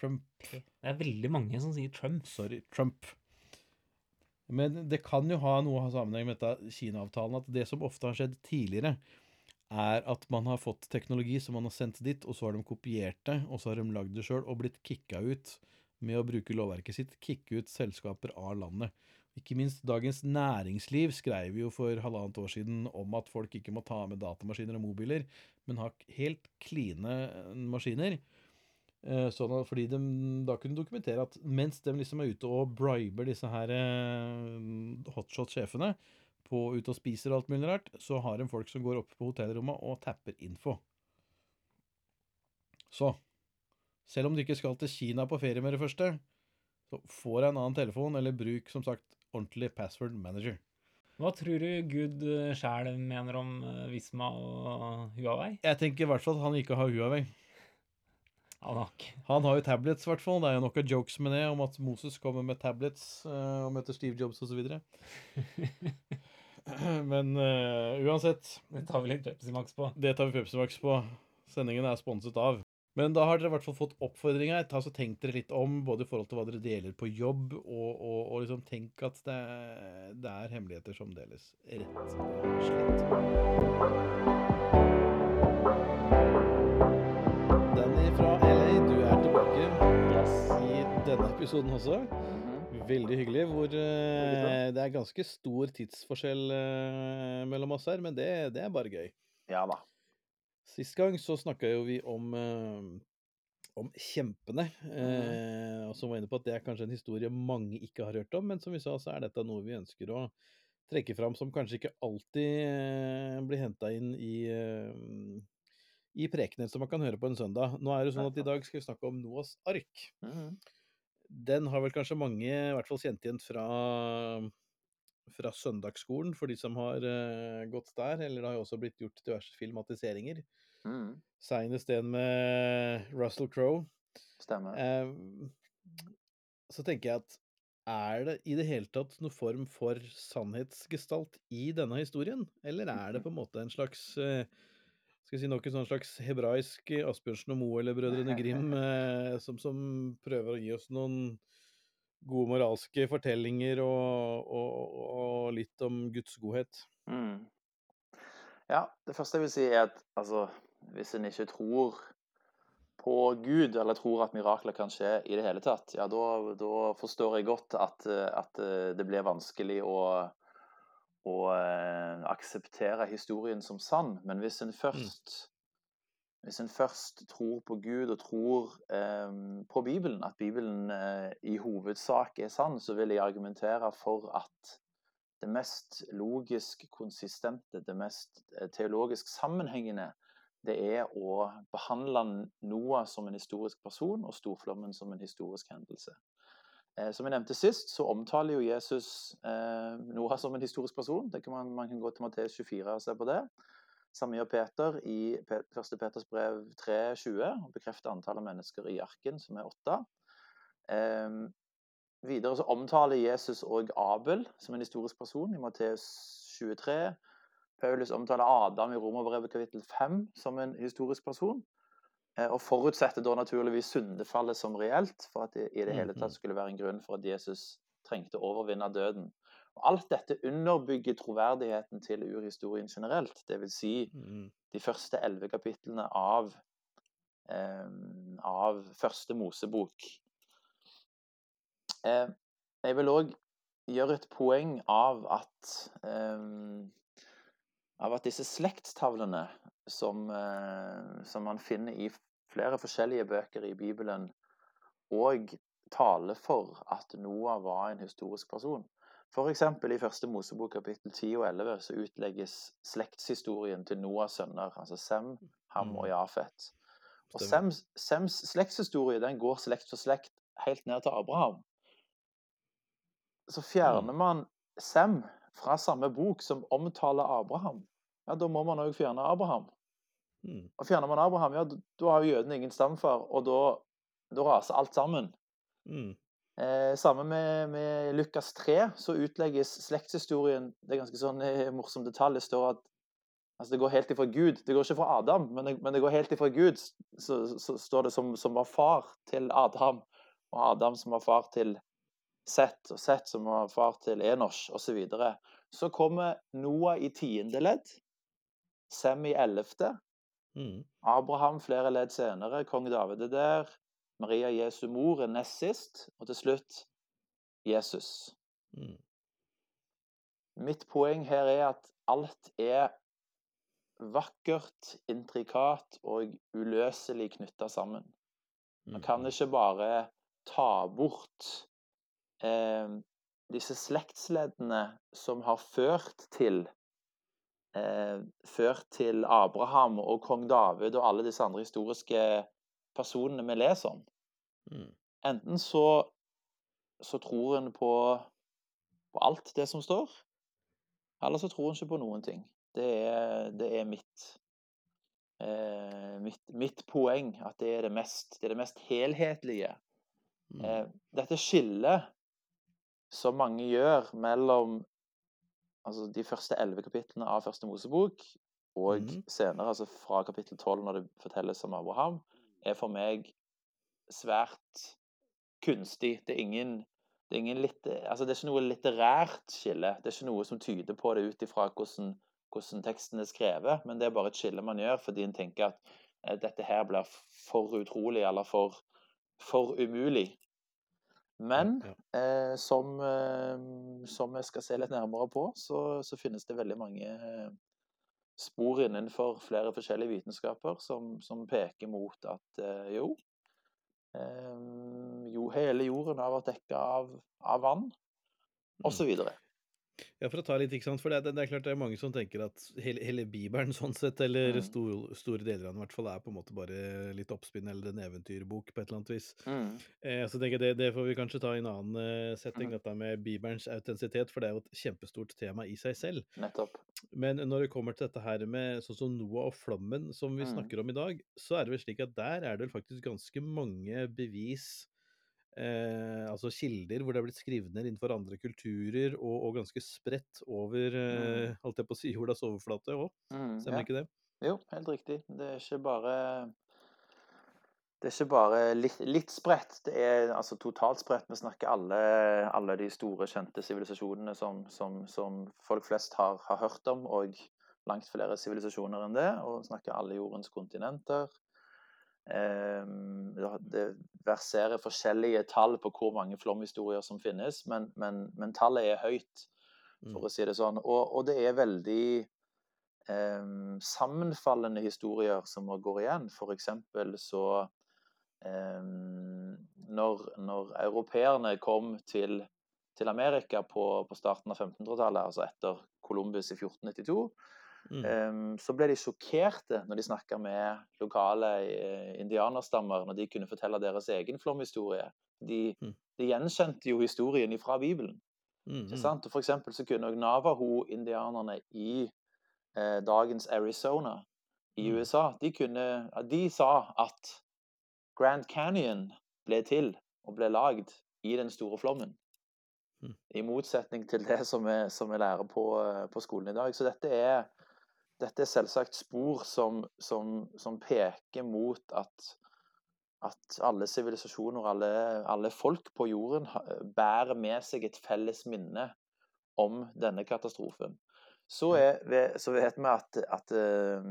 Trump. P. Det er veldig mange som sier Trump. Sorry, Trump. Men det kan jo ha noe av sammenheng med dette Kina-avtalen, at det som ofte har skjedd tidligere, er at man har fått teknologi som man har sendt dit, og så har de kopiert det, og så har de lagd det sjøl og blitt kicka ut med å bruke lovverket sitt, kicke ut selskaper av landet. Ikke minst Dagens Næringsliv skrev jo for halvannet år siden om at folk ikke må ta med datamaskiner og mobiler, men ha helt kline maskiner. Eh, Sånn at, fordi de da kunne dokumentere at mens de liksom er ute og briber disse her eh, hotshot-sjefene på ute og spiser og alt mulig rart, så har en folk som går opp på hotellrommet og tapper info. Så selv om du ikke skal til Kina på ferie med det første, så får jeg en annen telefon, eller bruk som sagt ordentlig password manager. Hva tror du Gud sjæl mener om eh, Visma og Huawei? Jeg tenker i hvert fall at han ikke har Huawei. Han har ikke Han har jo tablets, i hvert fall. Det er jo noen jokes med det, om at Moses kommer med tablets uh, og møter Steve Jobs osv. Men uh, uansett, Det tar vi litt Pepsi Max på. det tar vi Pepsi Max på. Sendingen er sponset av. Men da har dere i hvert fall fått oppfordringa. Altså, Tenk dere litt om, både i forhold til hva dere deler på jobb, og, og, og liksom tenk at det, det er hemmeligheter som deles. Rett og slett. Episoden også. Veldig hyggelig. Hvor uh, det er ganske stor tidsforskjell uh, mellom oss her, men det, det er bare gøy. Ja da. Sist gang så snakka jo vi om, uh, om kjempene, eh, og som var inne på at det er kanskje en historie mange ikke har hørt om, men som vi sa, så er dette noe vi ønsker å trekke fram, som kanskje ikke alltid eh, blir henta inn i, eh, i prekener som man kan høre på en søndag. Nå er det sånn at i dag skal vi snakke om Noas ark. Mhm. Den har vel kanskje mange i hvert fall kjent igjen fra, fra søndagsskolen, for de som har uh, gått der. Eller det har jo også blitt gjort diverse filmatiseringer. Mm. Seinest en med Russell Crowe. Stemmer. Uh, så tenker jeg at er det i det hele tatt noen form for sannhetsgestalt i denne historien? Eller er det på en måte en slags eh, skal jeg si noe sånn slags hebraisk Asbjørnsen og Moe eller Brødrene Grim, eh, som, som prøver å gi oss noen gode moralske fortellinger og, og, og litt om Guds godhet? Mm. Ja, det første jeg vil si er at altså, hvis en ikke tror på Gud, eller tror at mirakler kan skje i det hele tatt, ja, da, da forstår jeg godt at, at det blir vanskelig å, å eh, akseptere historien som sann. Men hvis en først hvis en først tror på Gud og tror eh, på Bibelen, at Bibelen eh, i hovedsak er sann, så vil jeg argumentere for at det mest logisk konsistente, det mest eh, teologisk sammenhengende, det er å behandle Noah som en historisk person og storflommen som en historisk hendelse. Eh, som jeg nevnte sist, så omtaler jo Jesus eh, Noah som en historisk person. Det kan man, man kan gå til Matteus 24 og se på det. Samme gjør Peter i 1. Peters brev 3,20 og bekrefter antallet mennesker i arken, som er åtte. Eh, videre så omtaler Jesus òg Abel som en historisk person i Matteus 23. Paulus omtaler Adam i Romerbrevet kapittel 5 som en historisk person. Eh, og forutsetter da naturligvis syndefallet som reelt, for at det i det hele tatt skulle være en grunn for at Jesus trengte å overvinne døden. Og alt dette underbygger troverdigheten til urhistorien generelt. Dvs. Si Mm. de første elleve kapitlene av, eh, av første Mosebok. Eh, jeg vil òg gjøre et poeng av at eh, av at disse slektstavlene som, eh, som man finner i flere forskjellige bøker i Bibelen, og taler for at Noah var en historisk person. F.eks. i første Mosebok kapittel 10 og 11 så utlegges slektshistorien til Noahs sønner, altså Sem, Ham og Jafet. Og Sems, Sems slektshistorie den går slekt for slekt helt ned til Abraham. Så fjerner man Sem fra samme bok som omtaler Abraham, ja, da må man òg fjerne Abraham. Mm. Og fjerner man Abraham, ja, da- har jo jødene ingen stamfar, og da da raser alt sammen. Mm. Eh, sammen med, med Lukas 3, så utlegges slektshistorien Det er ganske sånn eh, morsom detalj. Det står at altså det går helt ifra Gud. Det går ikke fra Adam, men det, men det går helt ifra Gud. Så, så, så står det som, som, var far til Adam, og Adam som var far til Seth, og Seth som var far til Enosh, osv. Så, videre. så kommer Noah i tiende ledd, Sem i ellevte, Mm. Abraham flere ledd senere, kong David er der, Maria Jesu mor er nest sist, og til slutt Jesus. Mm. Mitt poeng her er at alt er vakkert, intrikat og uløselig knytta sammen. Man kan Mm. ikke bare ta bort eh, disse slektsleddene som har ført til ført til Abraham og kong David og alle disse andre historiske personene vi leser om. Mm. Enten så, så tror en på, på alt det som står, eller så tror en ikke på noen ting. Det er, det er mitt, eh, mitt, mitt poeng, at det er det mest, det er det mest helhetlige. Mm. Eh, dette skillet som mange gjør mellom altså de første elleve kapitlene av første Mosebok og Mhm. senere, altså fra kapittel tolv, når det fortelles om Abraham, er for meg svært kunstig. Det er ingen det er, ingen litt, altså det er ikke noe litterært skille. Det er ikke noe som tyder på det ut ifra hvordan, hvordan teksten er skrevet, men det er bare et skille man gjør fordi en tenker at eh, dette her blir for utrolig eller for, for umulig. Men eh, som, eh, som jeg skal se litt nærmere på, så, så finnes det veldig mange eh, spor innenfor flere forskjellige vitenskaper som, som peker mot at eh, jo, eh, jo Hele jorden har vært dekka av, av vann, Mm. osv. Ja, for å ta litt, ikke sant. For det, det, det er klart det er mange som tenker at hele, hele Bibelen sånn sett, eller Mm. stor, store deler av den i hvert fall, er på en måte bare litt oppspinn eller en eventyrbok på et eller annet vis. Mm. Eh, så tenker jeg det, det får vi kanskje ta i en annen eh, setting, mm. dette med Bibelens autentisitet, for det er jo et kjempestort tema i seg selv. Nettopp. Men når det kommer til dette her med sånn som Noah og flommen som vi Mm. snakker om i dag, så er det vel slik at der er det vel faktisk ganske mange bevis Eh, altså kilder hvor det er blitt skrevet ned innenfor andre kulturer, og, og ganske spredt over eh, Mm. holdt jeg på å si, jordas overflate òg. Mm, Stemmer ja. ikke det? Jo, helt riktig. Det er ikke bare Det er ikke bare litt, litt spredt, det er altså totalt spredt. Vi snakker alle, alle de store, kjente sivilisasjonene som, som, som folk flest har, har hørt om, og langt flere sivilisasjoner enn det. Og snakker alle jordens kontinenter. Ehm, det- verserer forskjellige tall på hvor mange flomhistorier som finnes, men, men, men tallet er høyt, for Mm. å si det sånn. Og, og det er veldig em, sammenfallende historier som går igjen. For eksempel så em, når, når europeerne kom til, til Amerika på, på starten av 1500-tallet, altså etter Columbus i 1492, Mm. em, så ble de sjokkerte når de snakka med lokale eh, indianerstammer, når de kunne fortelle deres egen flomhistorie. De, Mm. de gjenkjente jo historien fra Bibelen. Mm, Ikke mm. sant? Og for eksempel så kunne Navaho-indianerne i eh, dagens Arizona i Mm. USA, de, kunne, de sa at Grand Canyon ble til og ble lagd i den store flommen. Mm. I motsetning til det som vi, lærer på, eh, på skolen i dag. Så dette er, dette er selvsagt spor som, som, som peker mot at at alle sivilisasjoner, alle, alle folk på jorden bærer med seg et felles minne om denne katastrofen. Så, er, så vet vi at, at, eh,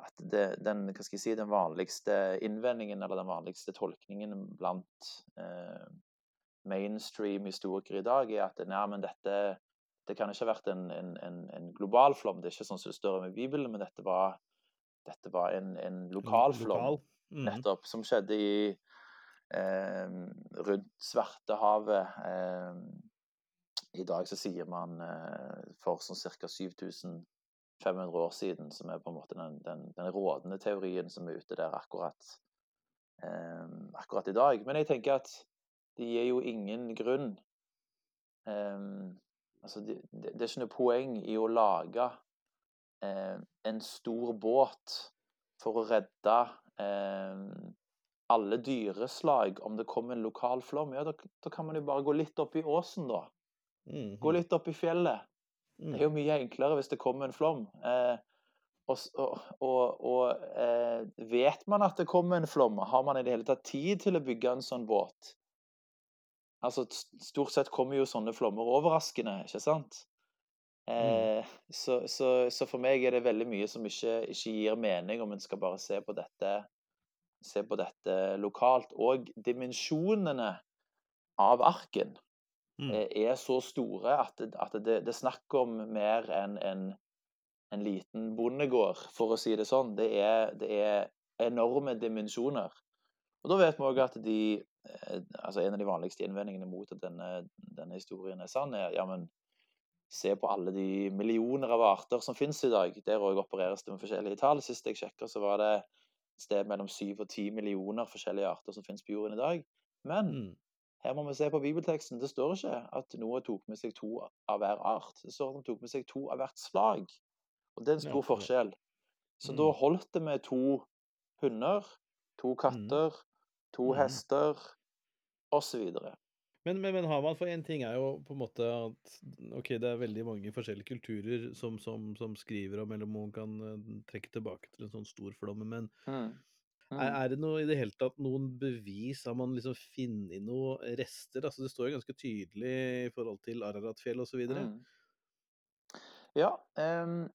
at det, den, si, den vanligste innvendingen eller den vanligste tolkningen blant eh, mainstream historikere i dag er at nei, men dette det kan ikke ha vært en, en, en, en global flom. Det er ikke sånn som det står om i Bibelen, men dette var, dette var en, en lokal flom. Lokal. Mm. Nettopp. Som skjedde i eh, rundt Svartehavet. Eh, I dag så sier man eh, for sånn ca. 7500 år siden, som er på en måte den, den, den rådende teorien som er ute der akkurat, eh, akkurat i dag. Men jeg tenker at det gir jo ingen grunn eh, Altså, det, det, det er ikke noe poeng i å lage eh, en stor båt for å redde eh, alle dyreslag om det kommer en lokal flom, ja, da, da kan man jo bare gå litt opp i åsen, da. Mm. Gå litt opp i fjellet. Mm. Det er jo mye enklere hvis det kommer en flom. Eh, og, og, og, og eh, vet man at det kommer en flom? Har man i det hele tatt tid til å bygge en sånn båt? Altså, stort sett kommer jo sånne flommer overraskende, ikke sant? Eh, så, så, så for meg er det veldig mye som ikke, ikke gir mening om en skal bare se på dette se på dette lokalt. Og dimensjonene av arken Mm. eh, er så store at, at det, det er snakk om mer enn en, en liten bondegård, for å si det sånn. Det er, det er enorme dimensjoner. Og da vet vi òg at de altså En av de vanligste innvendingene mot at denne, denne historien er sann, er ja, men se på alle de millioner av arter som finnes i dag. Der òg opereres det med forskjellige tall. Sist jeg sjekka, så var det et sted mellom syv og ti millioner forskjellige arter som finnes på jorden i dag. Men Mm. her må vi se på bibelteksten. Det står ikke at Noah tok med seg to av hver art. Det står at han tok med seg to av hvert slag. Og det er en stor forskjell. Så Mm. da holdt det med to hunder, to katter, to Mm. hester osv. Men, men, men har man For én ting er jo på en måte at ok, det er veldig mange forskjellige kulturer som, som, som skriver om, eller man kan eh, trekke tilbake til en sånn stor flom. Men Mm. Mm. er, er det noe i det hele tatt noen bevis? Har man liksom funnet noen rester? Altså Det står jo ganske tydelig i forhold til Araratfjell osv. Mm. Ja, Um,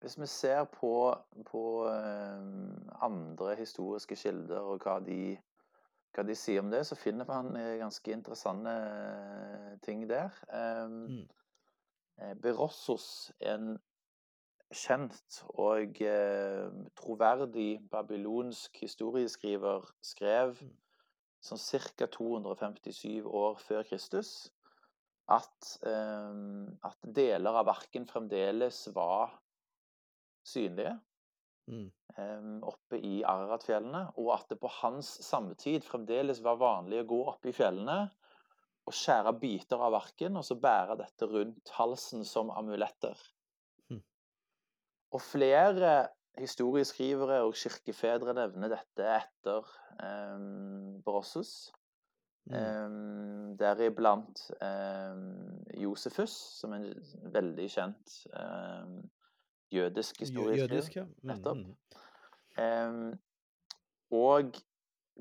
hvis vi ser på, på um, andre historiske kilder og hva de, hva de sier om det, så finner man eh, ganske interessante eh, ting der. Um, Mm. eh, Berossos, en kjent og eh, troverdig babylonsk historieskriver, skrev Mm. sånn ca. 257 år før Kristus at, eh, at deler av verken fremdeles var synlige Mm. oppe i Araratfjellene, og at det på hans samtid fremdeles var vanlig å gå opp i fjellene og skjære biter av arken, og så bære dette rundt halsen som amuletter. Mm. Og flere historieskrivere og kirkefedre nevner dette etter um, Brossus. Mm. Um, Deriblant um, Josefus, som er en veldig kjent um, jødisk Jø- Jødisk, ja. Mm, nettopp. mm. Um, og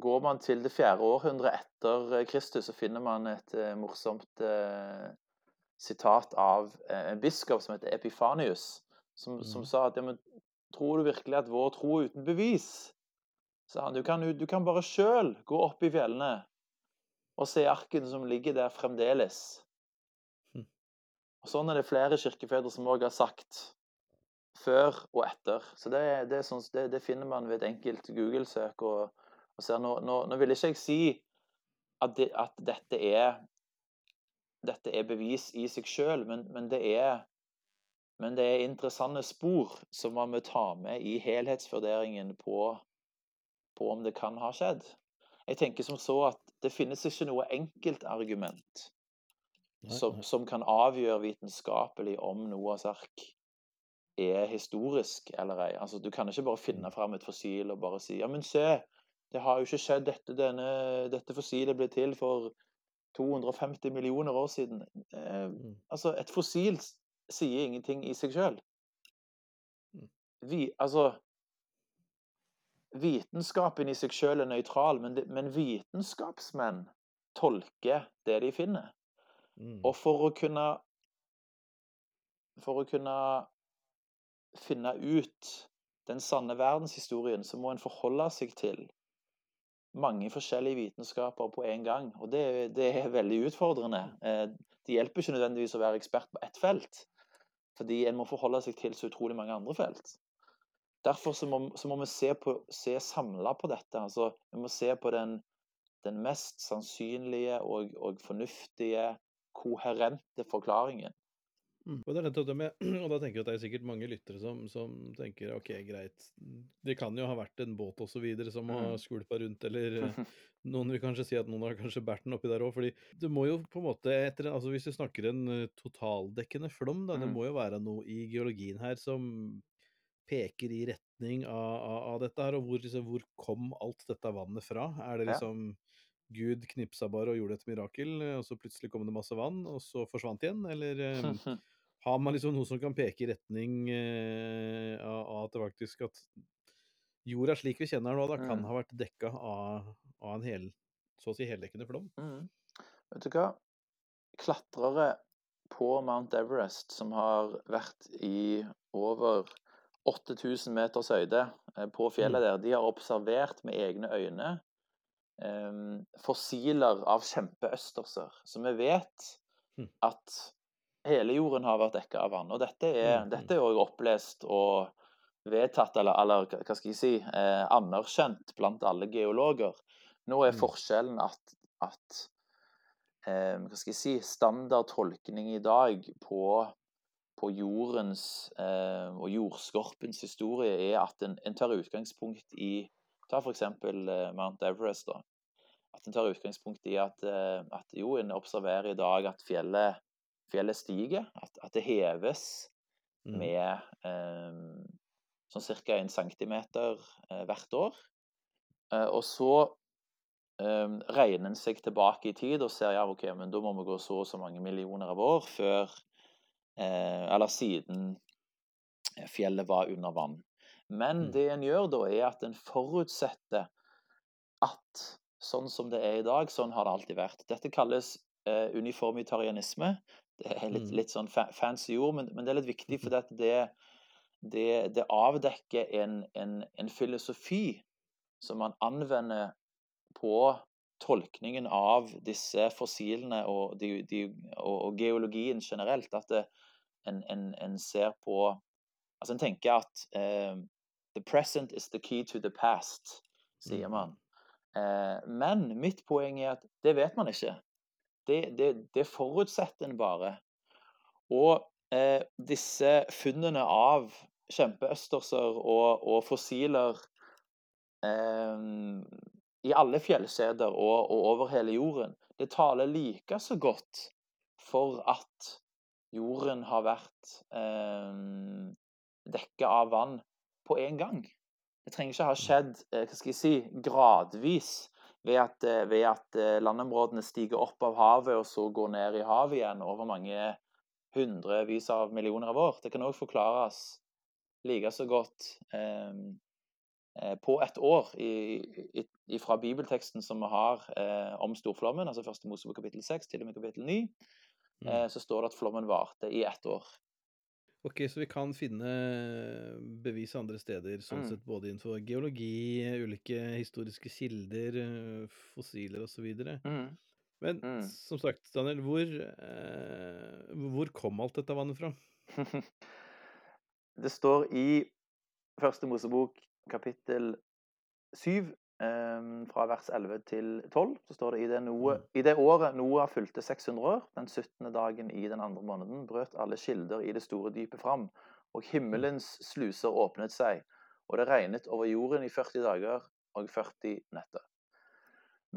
går man til det fjerde århundret etter Kristus, så finner man et uh, morsomt uh, sitat av uh, en biskop som heter Epifanius, som, som Mhm. sa at ja, men, tror du virkelig at vår tro er uten bevis? Sa han, du kan, du kan bare sjøl gå opp i fjellene og se arken som ligger der fremdeles. Mm. Og Sånn er det flere kirkefedre som òg har sagt før og etter. Så det, det, er sånn, det, det finner man ved et enkelt Google-søk. og, og ser, nå, nå, nå vil ikke jeg si at, at dette er dette er bevis i seg sjøl, men, men, det er men det er interessante spor som man må ta med i helhetsvurderingen på, på om det kan ha skjedd. Jeg tenker som så at det finnes ikke noe enkeltargument som, som kan avgjøre vitenskapelig om Noahs ark er historisk eller ei. Altså, du kan ikke bare finne fram et fossil og bare si ja, men se, det har jo ikke skjedd dette, denne, dette fossilet ble til for 250 millioner år siden. Eh, Mm. altså, et fossil sier ingenting i seg sjøl. Mm. Vi, altså Vitenskapen i seg sjøl er nøytral, men, det, men vitenskapsmenn tolker det de finner. Mm. Og for å kunne For å kunne finne ut den sanne verdenshistorien, så må en forholde seg til mange forskjellige vitenskaper på en gang. Og det, det er veldig utfordrende. Eh, Det hjelper ikke nødvendigvis å være ekspert på ett felt, fordi en må forholde seg til så utrolig mange andre felt. Derfor så må, så må vi se, på- se samla på dette. altså Vi må se på den, den mest sannsynlige og, og fornuftige, koherente forklaringen. Mm. Og, er med, og da tenker jeg at det er sikkert mange lyttere som, som tenker ok, greit, det kan jo ha vært en båt videre som har Mm. skvulpa rundt, eller noen vil kanskje si at noen har kanskje båret den oppi der òg, fordi det må jo på en måte etter, altså Hvis vi snakker en eh, totaldekkende flom, da, det Mm. må jo være noe i geologien her som peker i retning av, av, av dette her, og hvor, liksom, hvor, kom alt dette vannet fra? Er det liksom Gud knipsa bare og gjorde et mirakel, og så plutselig kom det masse vann, og så forsvant igjen? Eller har man liksom noe som kan peke i retning uh, av, at det faktisk at jorda slik vi kjenner den nå, da, kan mm. ha vært dekka av, av, en hel, så å si heldekkende flom? Mm. Vet du hva? Klatrere på Mount Everest som har vært i over 8000 meters høyde eh, på fjellet mm. der, de har observert med egne øyne um, fossiler av kjempeøsterser. Så vi vet hm. at hele jorden har vært dekka av vann. Og dette er, mm. dette er også opplest og vedtatt, eller, eller hva skal jeg si, eh, anerkjent blant alle geologer. Nå er mm. forskjellen at, at eh, hva skal jeg si, standardtolkning i dag på, på jordens eh, og jordskorpens historie er at en, en tar utgangspunkt i Ta f.eks. Eh, Mount Everest. da. At en tar utgangspunkt i at, eh, at jo, en observerer i dag at fjellet, fjellet stiger. At, at, det heves mm. med eh, sånn ca. 1 cm eh, hvert år. Eh, og så eh, regner en seg tilbake i tid og ser ja, ok, men da må vi gå så og så mange millioner av år før Eller siden fjellet var under vann. Men mm. det en gjør da, er at en forutsetter at sånn som det er i dag, sånn har det alltid vært. Dette kalles eh, uniformitarianisme. Det er litt, mm. litt sånn fancy ord, men, men, det er litt viktig, for det, det, det avdekker en, en, en, filosofi som man anvender på tolkningen av disse fossilene og, de, de, og, og geologien generelt. At det, en, en, ser på Altså, en tenker at eh, The present is the key to the past, sier mm. man. Eh, men mitt poeng er at det vet man ikke. Det, det, det forutsetter en bare. Og eh, disse funnene av kjempeøsterser og, og fossiler eh, i alle fjellkjeder og, og, over hele jorden, det taler like så godt for at jorden har vært eh, dekka av vann på en gang. Det trenger ikke ha skjedd eh, hva skal jeg si, gradvis ved at, eh, ved at eh, landområdene stiger opp av havet og så går ned i havet igjen over mange hundrevis av millioner av år. Det kan òg forklares like så godt eh, på et år i, i, i, fra bibelteksten som vi har eh, om storflommen, altså første Mosebok kapittel 6 til og med kapittel 9, mm. eh, så står det at flommen varte i ett år. Ok, så vi kan finne bevis andre steder, sånn mm. sett både innenfor geologi, ulike historiske kilder, fossiler osv. Mm. Men mm. som sagt, Daniel, hvor, eh, hvor kom alt dette vannet fra? det står i Første Mosebok kapittel 7 Ehm, fra vers 11 til 12 så står det i det, Noe, mm. i det året Noah fylte 600 år, den 17. dagen i den andre måneden, brøt alle kilder i det store dypet fram, og himmelens sluser åpnet seg, og det regnet over jorden i 40 dager og 40 netter.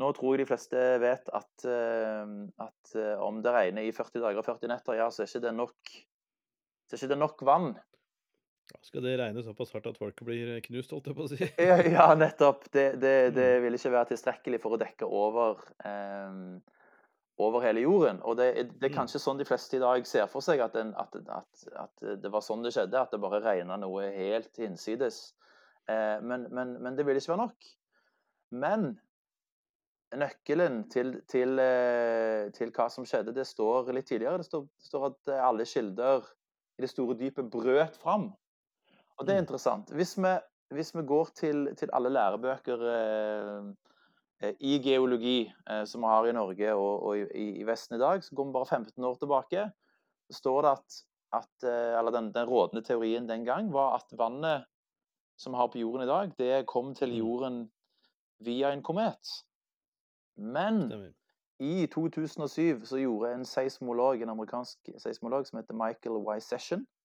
Nå tror jeg de fleste vet at, ehm, at eh, om det regner i 40 dager og 40 netter, ja, så er ikke det nok, så ikke det nok vann skal det regne såpass hardt at folk blir knust, holdt jeg på å si? ja, nettopp. Det, det, det, mm. vil ikke være tilstrekkelig for å dekke over, um, over hele jorden. Og det, det, er mm. kanskje sånn de fleste i dag ser for seg at, den, at, at, at det var sånn det skjedde, at det bare regna noe helt hinsides. Uh, men, men, men, det vil ikke være nok. Men nøkkelen til, til, uh, til, hva som skjedde, det står litt tidligere. Det står, det står at alle kilder i det store dypet brøt fram. Og det er mm. interessant. Hvis vi, hvis vi går til, til, alle lærebøker eh, eh, i geologi eh, som vi har i Norge og, og i, i, Vesten i dag, så går vi bare 15 år tilbake. Så står det at, at eh, eller den, den, rådende teorien den gang var at vannet som vi har på jorden i dag, det kom til mm. jorden via en komet. Men i 2007 så gjorde en seismolog, en amerikansk seismolog som heter Michael Y. Session, Eh,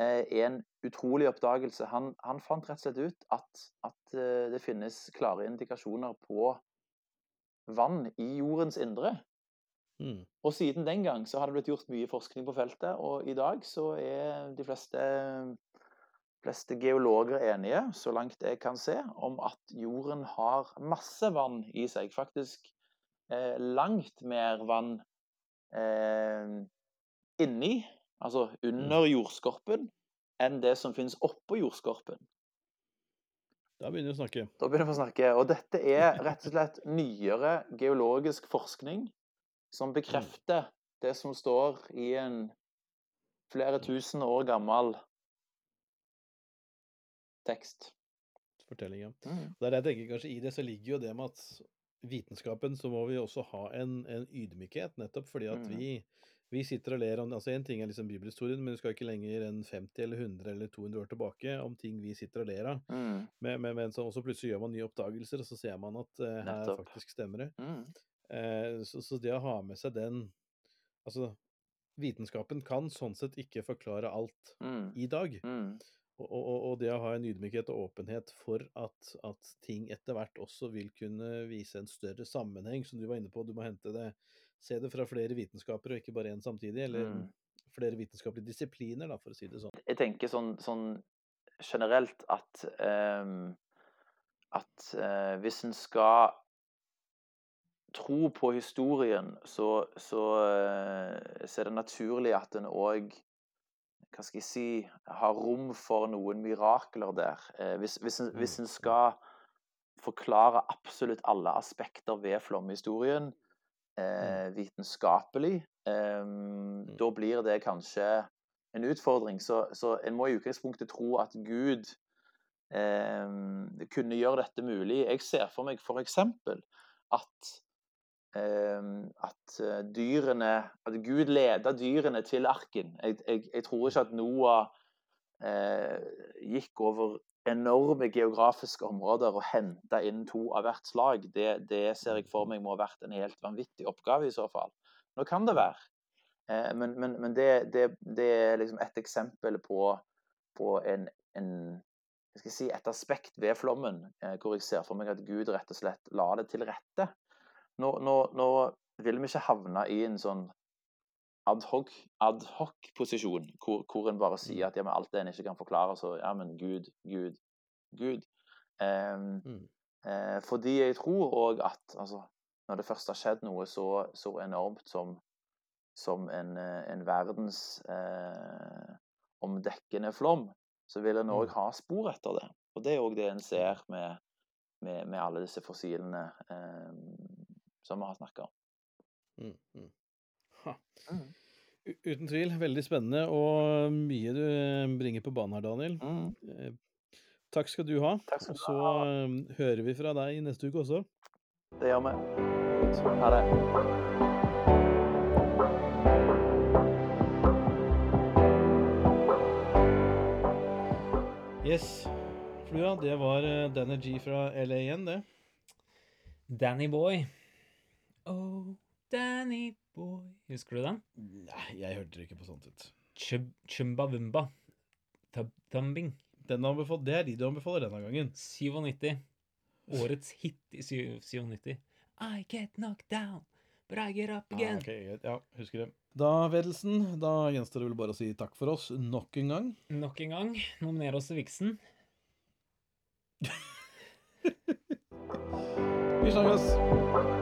en utrolig oppdagelse. Han, han, fant rett og slett ut at, at eh, det finnes klare indikasjoner på vann i jordens indre. Mm. Og siden den gang så har det blitt gjort mye forskning på feltet, og i dag så er de fleste fleste geologer enige, så langt jeg kan se, om at jorden har masse vann i seg. Faktisk eh, langt mer vann eh, inni, altså under jordskorpen, enn det som finnes oppå jordskorpen. Da begynner vi å snakke. Da begynner vi å snakke. Og dette er rett og slett nyere geologisk forskning som bekrefter det som står i en flere tusen år gammel tekst. Fortelling, ja. Mm. Er det jeg tenker kanskje I det så ligger jo det med at vitenskapen så må vi også ha en, en ydmykhet, nettopp fordi at Mm. vi, vi sitter og ler om altså En ting er liksom bibelhistorien, men du skal ikke lenger enn 50 eller 100 eller 200 år tilbake om ting vi sitter og ler av. Mm. Men, men, men så også plutselig gjør man nye oppdagelser, og så ser man at uh, her Nettopp. faktisk stemmer det. Mm. Uh, så, så det å ha med seg den Altså, vitenskapen kan sånn sett ikke forklare alt Mm. i dag. Mm. Og, og, og det å ha en ydmykhet og åpenhet for at, at ting etter hvert også vil kunne vise en større sammenheng, som du var inne på. Du må hente det, se det fra flere vitenskaper, og ikke bare én samtidig. Eller Mm. flere vitenskapelige disipliner, da, for å si det sånn. Jeg tenker sånn, sånn generelt at um, At uh, hvis en skal tro på historien, så, så, uh, så er det naturlig at en òg hva skal jeg si, har rom for noen mirakler der. Eh, hvis, hvis, en, hvis en skal forklare absolutt alle aspekter ved flomhistorien eh, vitenskapelig, eh, da blir det kanskje en utfordring. Så, så en må i utgangspunktet tro at Gud eh, kunne gjøre dette mulig. Jeg ser for meg f.eks. at eh, at eh, dyrene At Gud leda dyrene til arken. Jeg, jeg, jeg tror ikke at Noah eh, gikk over enorme geografiske områder og hente inn to av hvert slag. Det, det ser jeg for meg må ha vært en helt vanvittig oppgave i så fall. Nå kan det være. Eh, men men, men det, det, det er liksom et eksempel på, på en, en jeg skal si, et aspekt ved flommen eh, hvor jeg ser for meg at Gud rett og slett la det til rette. Nå, nå, nå vil vi ikke havne i en sånn adhoc-posisjon, hvor, hvor en bare sier at ja, men alt det en ikke kan forklare, så ja, men Gud, Gud, Gud. Um, Mm. eh, fordi jeg tror òg at altså, når det først har skjedd noe så, så enormt som, som en, eh, en verdens eh, flom, så vil en òg Mm. ha spor etter det. Og det er òg det en ser med, med, med alle disse fossilene eh, som vi har snakka om. Mm, mm. Ha. Mm. Uten tvil, veldig spennende og mye du eh, bringer på banen her, Daniel. Mm. Eh, Takk skal du ha. Takk skal du så ha. hører vi fra deg neste uke også. Det gjør vi. Ha det. Yes. Flua, det var eh, Danny G fra LA igjen, det. Danny Boy. Oh, Danny Boy. Husker du den? Nei, jeg hørte ikke på sånt ut. Chub Chumba Wumba. Thumbing. Den anbefal- det er de du anbefaler denne gangen. 97. Årets hit i 97. I get knocked down, but I get up again. Ah, okay, Ja, husker det. Da, Vedelsen, da gjenstår det vel bare å si takk for oss nok en gang. Nok en gang. Nominer oss til Vixen. Vi snakkes!